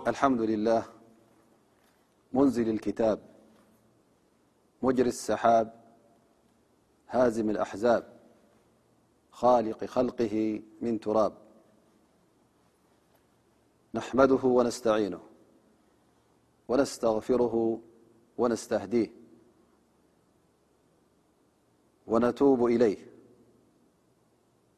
الحمد لله منزل الكتاب مجر السحاب هازم الأحزاب خالق خلقه من تراب نحمده ونستعينه ونستغفره ونستهديه ونتوب إليه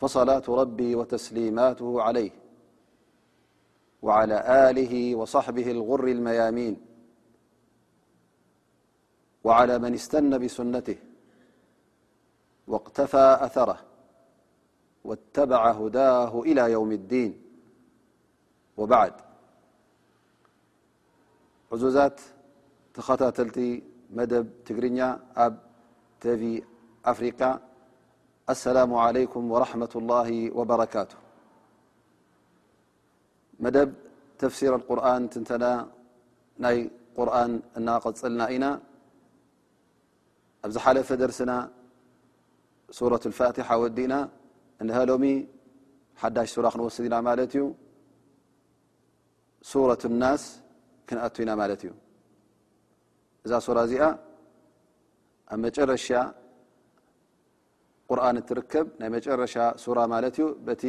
فصلاة ربي وتسليماته عليه وعلى آله وصحبه الغر الميامين وعلى من استن بسنته واقتفى أثره واتبع هداه إلى يوم الدين وبعد ዕዙዛት ተኸታተልቲ መደብ ትግርኛ ኣብ ተቪ ኣፍሪቃ ኣሰላሙ ዓለይኩም ወረሕመቱላሂ ወበረካቱ መደብ ተፍሲር ኣልቁርን ትንተና ናይ ቁርን እናቐፅልና ኢና ኣብ ዝሓለፈ ደርስና ሱረት ልፋትሓ ወዲእና እንሀ ሎሚ ሓዳሽ ሱራ ክንወስድ ኢና ማለት እዩ ሱረት ናስ ክንኣቱ ኢና ማለት እዩ እዛ ሱራ እዚኣ ኣብ መጨረሻ ቁርን እትርከብ ናይ መጨረሻ ሱራ ማለት እዩ በቲ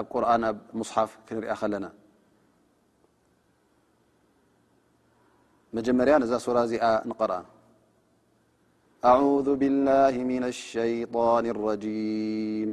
ኣብ ቁርን ኣብ ሙስሓፍ ክንሪኣ ከለና መጀመርያ ነዛ ሱራ እዚኣ ንቐርኣ ኣذ ብላ ን ሸጣን ረም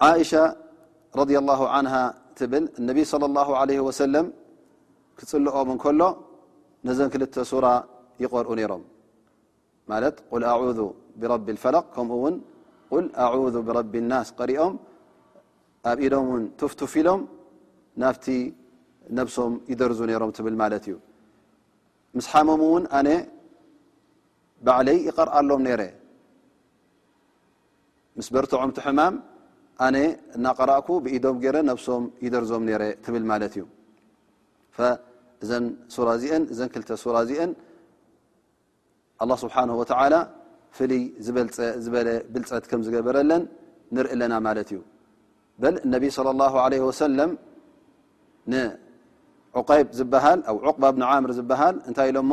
ዓኢሻ ረዲየላሁ ዓንሃ ትብል፣ ነቢ ሰለላሁ ዓለይሂ ወሰለም ክጽልኦም እንከሎ ነዘን ክልተ ሱራ ይቐርኡ ነይሮም። ማለት ቁል ኣዑዙ ብረቢል ፈለቕ ከምኡ ውን ቁል ኣዑዙ ብረቢ ናስ ቀሪኦም ኣብ ኢዶም ውን ቱፍቱፍ ኢሎም ናብቲ ነብሶም ይደርዙ ነይሮም ትብል ማለት እዩ። ምስ ሓመሙ እውን ኣነ ባዕለይ ይቐርኣሎም ነይረ። ምስ በርትዖም እቲ ሕማም ኣነ እናቀራእኩ ብኢዶም ገረ ነብሶም ይደርዞም ነረ ትብል ማለት እዩ እዘን ሱራ እዚአን እዘን ክልተ ሱራ እዚአን ኣላ ስብሓን ወተዓላ ፍልይ ዝበልፀ ዝበለ ብልፀት ከም ዝገበረለን ንርኢ ኣለና ማለት እዩ በል እነቢይ صለ ላሁ ለ ወሰለም ንዑቀይብ ዝበሃል ኣብ ዑቅባ ብንዓምር ዝበሃል እንታይ ኢሎሞ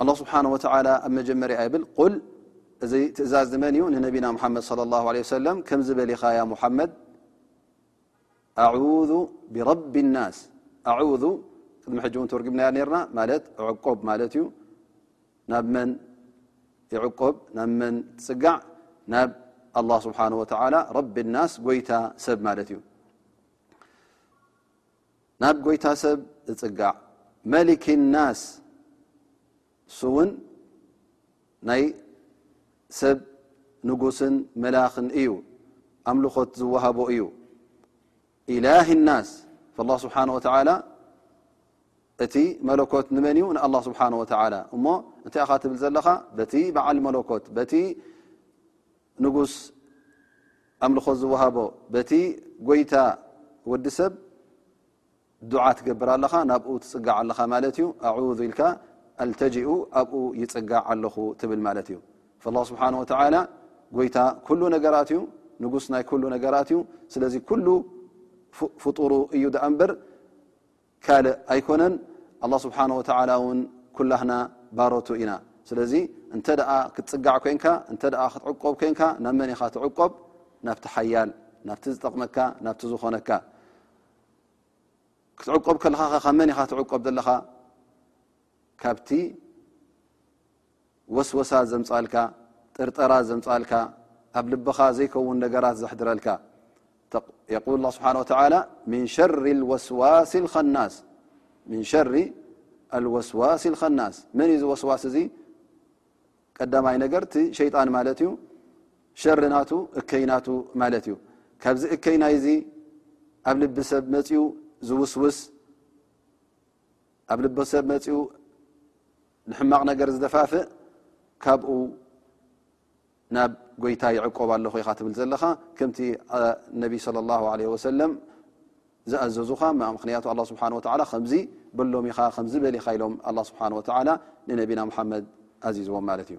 ኣላ ስብሓን ወተላ ኣብ መጀመርያ ይብል ቁል እዚ ትእዛዝ ንመን እዩ ንነቢና ሙሓመድ ለ ላ ለ ሰለም ከምዚ በሊኻ ያ ሙሓመድ ኣዙ ብረቢ ናስ ኣዙ ቅድሚ ሕጂ እውን ተርጉብናያ ነርና ማለት ዕቆብ ማለት እዩ ናብ መን ይዕቆብ ናብ መን ትፅጋዕ ናብ ኣላ ስብሓን ወተላ ረቢ ናስ ጎይታ ሰብ ማለት እዩ ናብ ጎይታ ሰብ እጽጋዕ መሊኪ ናስ እሱ ውን ናይ ሰብ ንጉስን መላኽን እዩ ኣምልኾት ዝወሃቦ እዩ ኢላሂ ናስ ላ ስብሓን ወተላ እቲ መለኮት ንመን እዩ ንኣላ ስብሓን ወተላ እሞ እንታይ ኢኻ ትብል ዘለኻ በቲ በዓል መለኮት በቲ ንጉስ ኣምልኾ ዝወሃቦ በቲ ጎይታ ወዲ ሰብ ዱዓ ትገብር ኣለኻ ናብኡ ትፅጋዕ ኣለኻ ማለት እዩ ኣዑዙ ኢልካ ኣልተጅኡ ኣብኡ ይፅጋዕ ኣለኹ ትብል ማለት እዩ ላ ስብሓን ወተላ ጎይታ ኩሉ ነገራት እዩ ንጉስ ናይ ኩሉ ነገራት እዩ ስለዚ ኩሉ ፍጡሩ እዩ ዳኣ እምበር ካልእ ኣይኮነን ኣላህ ስብሓን ወተዓላ ውን ኩላህና ባሮቱ ኢና ስለዚ እንተ ክትፅጋዕ ኮንካ እንተ ክትዕቆብ ኮንካ ናብ መን ኢኻ ትዕቆብ ናብቲ ሓያል ናብቲ ዝጠቕመካ ናብቲ ዝኾነካ ክትዕቆብ ከለኻ ከ ካብ መን ኢኻ ትዕቆብ ዘለኻ ካብቲ ወስወሳ ዘምጻልካ ጥርጠራ ዘምጻልካ ኣብ ልብኻ ዘይከውን ነገራት ዘሕድረልካ የል ላ ስብሓን ወተላ ምን ሸሪ ወስዋሲ ኸናስ ምን ሸሪ ኣልወስዋሲ ኸናስ መን እዩ ዝወስዋስ እዙ ቀዳማይ ነገር እቲ ሸይጣን ማለት እዩ ሸሪ ናቱ እከይ ናቱ ማለት እዩ ካብዚ እከይ ናይ ዚ ኣብ ልቢ ሰብ መፅኡ ዝውስውስ ኣብ ልቢ ሰብ መፅኡ ንሕማቕ ነገር ዝደፋፍእ ካብኡ ናብ ጎይታ ይዕቆብ ኣለኹ ኢኻ ትብል ዘለኻ ከምቲ ነቢ صለ ላه ለ ወሰለም ዝኣዘዙኻ ምክንያቱ ኣላ ስብሓን ወላ ከምዚ በሎም ኢኻ ከምዚ በል ኢኻ ኢሎም ኣላ ስብሓን ወላ ንነቢና ሙሓመድ ኣዚዝዎም ማለት እዩ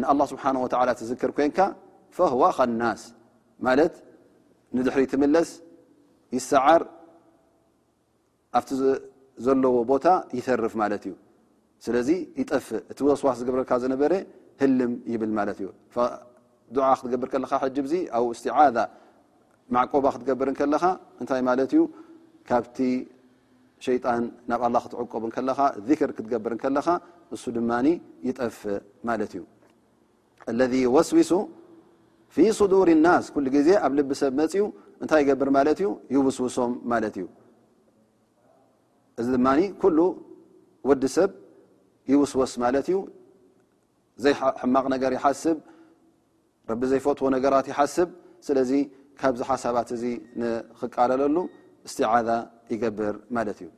ንኣላህ ስብሓነሁ ወተዓላ ትዝክር ኮይንካ ፈህዋ ከናስ ማለት ንድሕሪት ትምለስ ይሰዓር ኣብቲ ዘለዎ ቦታ ይተርፍ ማለት እዩ ስለዚ ይጠፍእ እቲ ወስዋስ ዝገብረልካ ዝነበረ ህልም ይብል ማለት እዩ ዱዓ ክትገብር ከለካ ሕጂ ዚ ኣብ እስትዓዛ ማዕቆባ ክትገብር እንከለኻ እንታይ ማለት እዩ ካብቲ ሸይጣን ናብ ኣላ ክትዕቆብ እንከለኻ ዚክር ክትገብር እንከለኻ እሱ ድማ ይጠፍእ ማለት እዩ ለذ ወስዊሱ ፊ ሱዱር ናስ ኩሉ ግዜ ኣብ ልቢ ሰብ መፅኡ እንታይ ይገብር ማለት እዩ ይውስውሶም ማለት እዩ እዚ ድማ ኩሉ ወዲ ሰብ ይውስወስ ማለት እዩ ዘይሕማቕ ነገር ይሓስብ ረቢ ዘይፈትዎ ነገራት ይሓስብ ስለዚ ካብዚ ሓሳባት እዚ ንክቃለለሉ እስትዓዛ ይገብር ማለት እዩ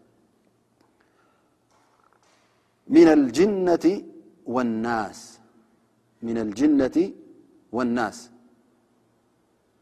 ን ልጅነቲ ወናስ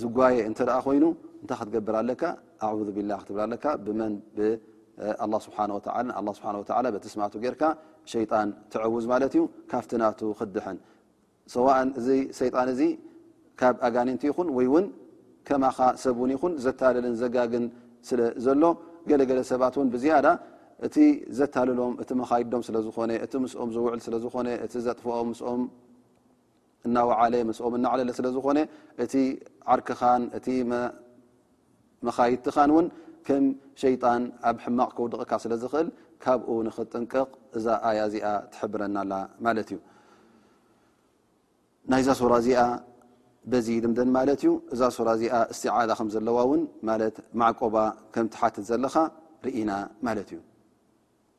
ዝጓየ እንተ ኮይኑ እንታይ ክትገብር ኣለካ ኣዑዙ ቢላህ ክትብል ኣለካ ብመን ብኣላ ስብሓ ወተላ ን ስብሓ ወላ በቲ ስማቱ ጌርካ ሸይጣን ትዐውዝ ማለት እዩ ካብቲ ናቱ ክትድሐን ሰዋእን እዚ ሰይጣን እዚ ካብ ኣጋኒንቲ ይኹን ወይ እውን ከማኻ ሰብ እውን ይኹን ዘታልልን ዘጋግን ስለ ዘሎ ገለገለ ሰባት እውን ብዝያዳ እቲ ዘታልሎም እቲ መኻይዶም ስለዝኾነ እቲ ምስኦም ዝውዕል ስለዝኾነ እቲ ዘጥፍኦም ምስኦም እናወዓለ ምስኦም እናዕለለ ስለ ዝኾነ እቲ ዓርክኻን እቲ መኻይድትኻን እውን ከም ሸይጣን ኣብ ሕማቕ ከውድቐካ ስለ ዝኽእል ካብኡ ንኽትጥንቀቕ እዛ ኣያ እዚኣ ትሕብረና ኣላ ማለት እዩ ናይዛ ሱራ እዚኣ በዚ ልምደን ማለት እዩ እዛ ሱራ እዚኣ እስትዓዛ ከም ዘለዋ እውን ማለት ማዕቆባ ከም ትሓትት ዘለኻ ርኢና ማለት እዩ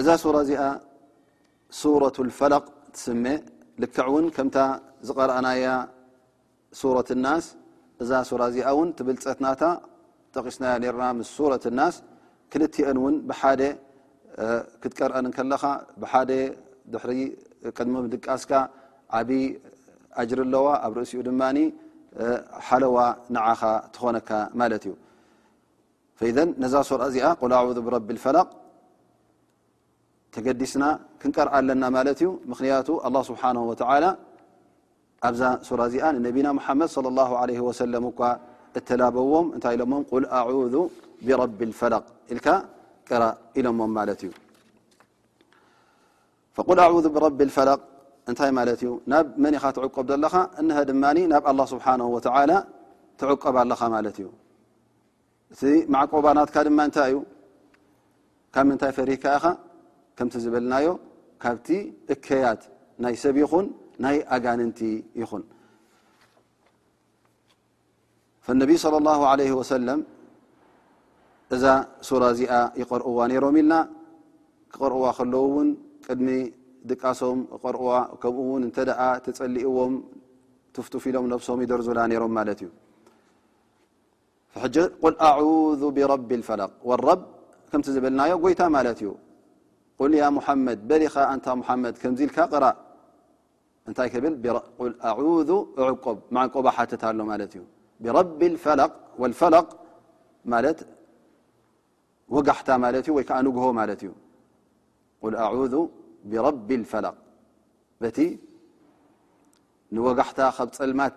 እዛ ሱራ እዚኣ ሱረቱ ልፈለቅ ትስመ ልክዕ እውን ከምታ ዝቀረኣናያ ሱረት ናስ እዛ ሱራ እዚኣ እውን ትብልፀትናታ ጠቂስናያ ነርና ምስ ሱረት ናስ ክልትኤን እውን ብሓደ ክትቀርአን ከለኻ ብሓደ ድሕሪ ቅድሚ ምድቃስካ ዓብዪ ኣጅሪ ኣለዋ ኣብ ርእሲኡ ድማ ሓለዋ ንዓኻ ትኾነካ ማለት እዩ ፈኢዘ ነዛ ሱራ እዚኣ ቁል ኣዑዙ ብረቢ ፈላቅ ተገዲስና ክንቀርዓ ኣለና ማለት እዩ ምክንያቱ ኣላ ስብሓን ወተላ ኣብዛ ሱራ እዚኣ ንነቢና ሙሓመድ ለ ላ ለ ወሰለም እኳ እተላበዎም እንታይ ኢሎሞም ቁል ኣዙ ብረቢ ፈለቅ ኢልካ ቅራ ኢሎሞም ማለት እዩ ቁል ኣዙ ብረቢ ፈለቅ እንታይ ማለት እዩ ናብ መን ኢኻ ትዕቆብ ዘለኻ እነሀ ድማ ናብ ኣላ ስብሓን ወተላ ትዕቆብ ኣለኻ ማለት እዩ እቲ ማዕቆባ ናትካ ድማ እንታይ እዩ ካብ ምንታይ ፈሪህካ ኢኻ ከምቲ ዝበልናዮ ካብቲ እከያት ናይ ሰብ ይኹን ናይ ኣጋንንቲ ይኹን ፈነቢይ صለ ላه ለ ወሰለም እዛ ሱራ እዚኣ ይቀርእዋ ነይሮም ኢልና ክቀርእዋ ከለዉ እውን ቅድሚ ድቃሶም ርዋ ከምኡ ውን እንተ ተፀሊእዎም ትፍቱፍ ኢሎም ነብሶም ይደርዙላ ነይሮም ማለት እዩ ሕጂ ቁል ኣዑዙ ብረቢ ልፈለቅ ወረብ ከምቲ ዝበልናዮ ጎይታ ማለት እዩ ቁል ያ ሙሓመድ በሊኻ ኣንታ ሙሓመድ ከምዚ ኢልካ ቅራእ እንታይ ክብል ል ኣዙ እዕቆብ መዕቆባ ሓትት ኣሎ ማለት እዩ ብረቢ ፈለቅ ወልፈለቅ ማለት ወጋሕታ ማለት እዩ ወይ ከዓ ንግሆ ማለት እዩ ል ኣዙ ብረቢ ፈለቅ በቲ ንወጋሕታ ካብ ፀልማት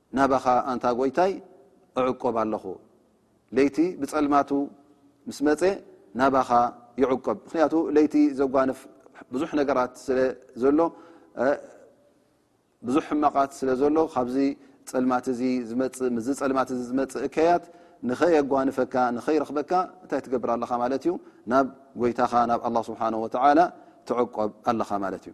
ናባኻ ኣንታ ጎይታይ እዕቆብ ኣለኹ ለይቲ ብጸልማቱ ምስ መጸ ናባኻ ይዕቆብ ምክንያቱ ለይቲ ዘጓንፍ ብዙሕ ነገራት ስለ ዘሎ ብዙሕ ሕማቓት ስለ ዘሎ ካብዚ ጸልማት እዚ ዝመጽእ ምስዚ ጸልማት እዚ ዝመጽእ እከያት ንኸየጓንፈካ ንኸይረኽበካ እንታይ ትገብር ኣለኻ ማለት እዩ ናብ ጎይታኻ ናብ ኣላ ስብሓን ወተዓላ ትዕቆብ ኣለኻ ማለት እዩ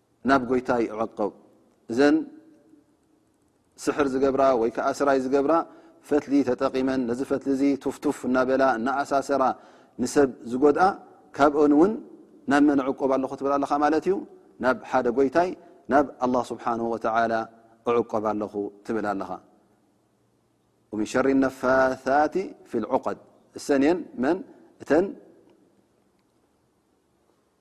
ናብ ጎይታይ እዕቀብ እዘን ስሕር ዝገብራ ወይ ከዓ ስራይ ዝገብራ ፈትሊ ተጠቂመን ነዚ ፈትሊ እዚ ቱፍቱፍ እናበላ እናኣሳሰራ ንሰብ ዝጎድኣ ካብኦን እውን ናብ መን ዕቆብ ኣለኹ ትብል ኣለኻ ማለት እዩ ናብ ሓደ ጎይታይ ናብ ኣላ ስብሓን ወተላ እዕቆብ ኣለኹ ትብል ኣለኻ ምን ሸሪ ነፋታት ፊ ልዕቀድ እሰን እየን መን እተን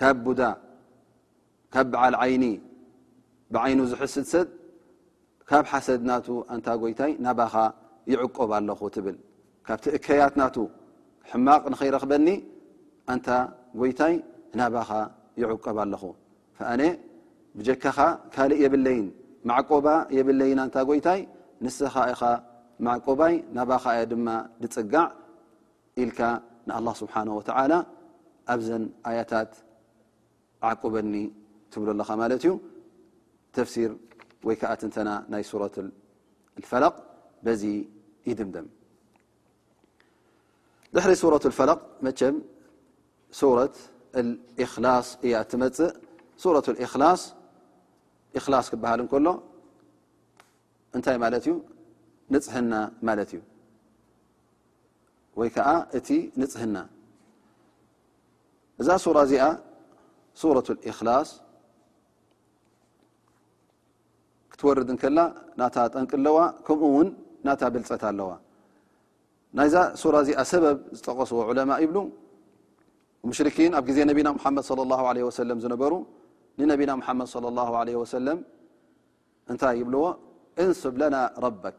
ካብ ቡዳ ካብ ብዓል ዓይኒ ብዓይኑ ዝሕስድ ሰብ ካብ ሓሰድ ናቱ ኣንታ ጎይታይ ናባኻ ይዕቆብ ኣለኹ ትብል ካብቲ እከያት ናቱ ሕማቕ ንኸይረኽበኒ ኣንታ ጎይታይ ናባኻ ይዕቆብ ኣለኹ ኣነ ብጀካኻ ካልእ የብለይን ማዕቆባ የብለይን ኣንታ ጎይታይ ንስኻ ኢኻ ማዕቆባይ ናባኻ እየ ድማ ድፅጋዕ ኢልካ ንኣላህ ስብሓን ወተዓላ ኣብዘን ኣያታት ዓቁበኒ ትብሎ ኣለኻ ማለት እዩ ተፍሲር ወይ ከዓ ትንተና ናይ ሱረት ፈለቅ በዚ ይድምደም ድሕሪ ሱረት ፈለቅ መቸም ሱረት እክላስ እያ እትመፅእ ሱረት እክላስ እክላስ ክበሃል እንከሎ እንታይ ማለት እዩ ንፅሕና ማለት እዩ ወይ ከኣ እቲ ንጽህና እዛ ሱራ እዚኣ ሱረት ልእክላስ ክትወርድ እንከላ ናታ ጠንቂ ኣለዋ ከምኡ እውን ናታ ብልፀት ኣለዋ ናይዛ ሱራ እዚኣ ሰበብ ዝጠቀስዎ ዑለማ ይብሉ ሙሽርኪን ኣብ ግዜ ነቢና ሓመድ ለ ላ ለ ወሰለም ዝነበሩ ንነቢና ሓመድ ለ ላ ለ ወሰለም እንታይ ይብልዎ እንስብ ለና ረበክ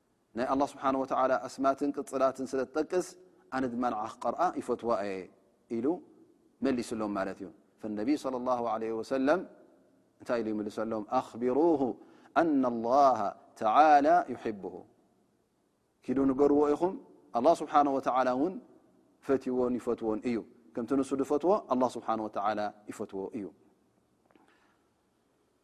ናይ ኣላህ ስብሓን ወተዓላ ኣስማትን ቅፅላትን ስለ ትጠቅስ ኣነ ድማ ንዓ ክቀርኣ ይፈትዋ እየ ኢሉ መሊስሎም ማለት እዩ ፈነቢይ ለ ላ ለ ወሰለም እንታይ ኢሉ ይምልሰሎም ኣኽቢሩሁ ኣና ላሃ ተላ ይሕብሁ ኪዱ ንገርዎ ኢኹም ኣላ ስብሓን ወተላ እውን ፈትዎን ይፈትዎን እዩ ከምቲ ንሱ ዝፈትዎ ኣላ ስብሓን ወተላ ይፈትዎ እዩ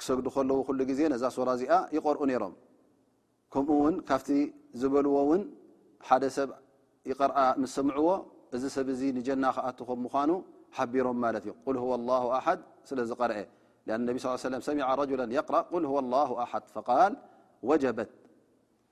ክሰግዱ ከለዉ ኩሉ ግዜ ነዛ ሱራ እዚኣ ይቐርኡ ነይሮም። ከምኡ ውን ካብቲ ዝበልዎ ውን ሓደ ሰብ ይቐርኣ ምስ ሰምዕዎ እዚ ሰብ እዚ ንጀና ክኣቱ ከም ምዃኑ ሓቢሮም ማለት እዩ ቁል ሁወ ላሁ ኣሓድ ስለ ዝቐርአ ን ነቢ ስ ሰለም ሰሚዐ ረጁላ የቕራእ ቁል ሁወ ላሁ ኣሓድ ፈቃል ወጀበት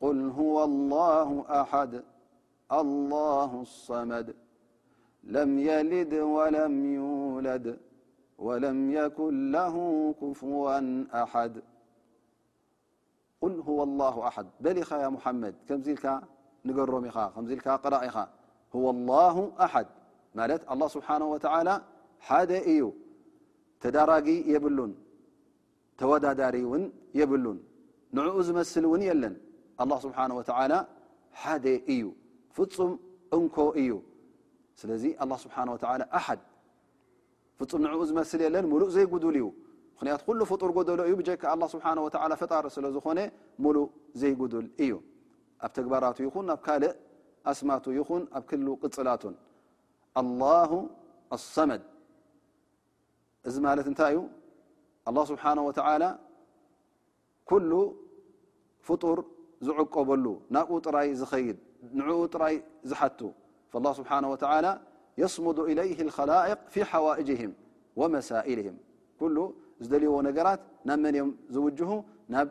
قل هو الله أحد الله الصمد لم يلد ولم يولد ولم يكن له كفوا أحد قل هو الله أحد بلخ يا محمد كمزلك نقرما زلك قرائخا هو الله أحد مالت الله سبحانه وتعالى ሓ እዩ ተዳራጊ የብሉን ተወዳዳሪ ውን የብሉን ንዕኡ ዝመስል ውን የለን ኣላህ ስብሓን ወተዓላ ሓደ እዩ ፍፁም እንኮ እዩ ስለዚ ኣላ ስብሓን ወተዓላ ኣሓድ ፍፁም ንዕኡ ዝመስል የለን ሙሉእ ዘይጉዱል እዩ ምክንያቱ ኩሉ ፍጡር ጎደሎ እዩ ብጀካ ኣላ ስብሓን ወተዓላ ፈጣሪ ስለ ዝኾነ ሙሉእ ዘይጉዱል እዩ ኣብ ተግባራቱ ይኹን ናብ ካልእ ኣስማቱ ይኹን ኣብ ክሉ ቅፅላቱን ኣላሁ ኣሰመድ እዚ ማለት እንታይ እዩ ኣላ ስብሓን ወተዓላ ኩሉ ፍጡር ዝዕቆበሉ ናብኡ ጥራይ ዝኸይድ ንዕኡ ጥራይ ዝሓቱ ላ ስብሓ ወተላ የስሙዱ ኢለይህ ልከላይቅ ፊ ሓዋእጅህም ወመሳኢልህም ኩሉ ዝደልይዎ ነገራት ናብ መን እዮም ዝውጅሁ ናብ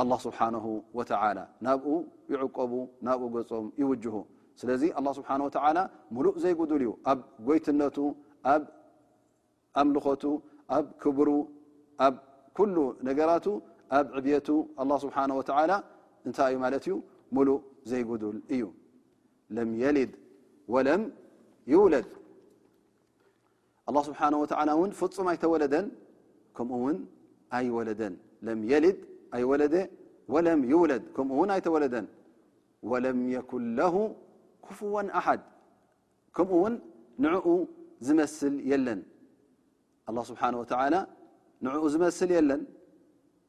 ኣላህ ስብሓነሁ ወተዓላ ናብኡ ይዕቆቡ ናብኡ ገጾም ይውጅሁ ስለዚ ኣላህ ስብሓነሁ ወተዓላ ሙሉእ ዘይጉዱል እዩ ኣብ ጎይትነቱ ኣብ ኣምልኾቱ ኣብ ክብሩ ኣብ ኩሉ ነገራቱ ኣብ ዕብየቱ ኣላ ስብሓን ወተዓላ እንታይ እዩ ማለት እዩ ሙሉእ ዘይጉዱል እዩ ለም የልድ ወለም ይውለድ ኣላህ ስብሓነሁ ወተዓላ እውን ፍፁም ኣይተወለደን ከምኡ እውን ኣይወለደን ለም የሊድ ኣይወለደ ወለም ይውለድ ከምኡ እውን ኣይተወለደን ወለም የኩን ለሁ ኩፍወን ኣሓድ ከምኡ እውን ንዕኡ ዝመስል የለን ኣላህ ስብሓነሁ ወተዓላ ንዕኡ ዝመስል የለን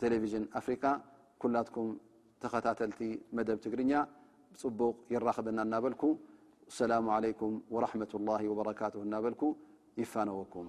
ቴሌቪዥን ኣፍሪቃ ኩላትኩም ተኸታተልቲ መደብ ትግርኛ ብጽቡቕ የራኽበና እናበልኩ ሰላሙ ዓለይኩም ወራሕመቱላሂ ወበረካቱሁ እናበልኩ ይፋነወኩም።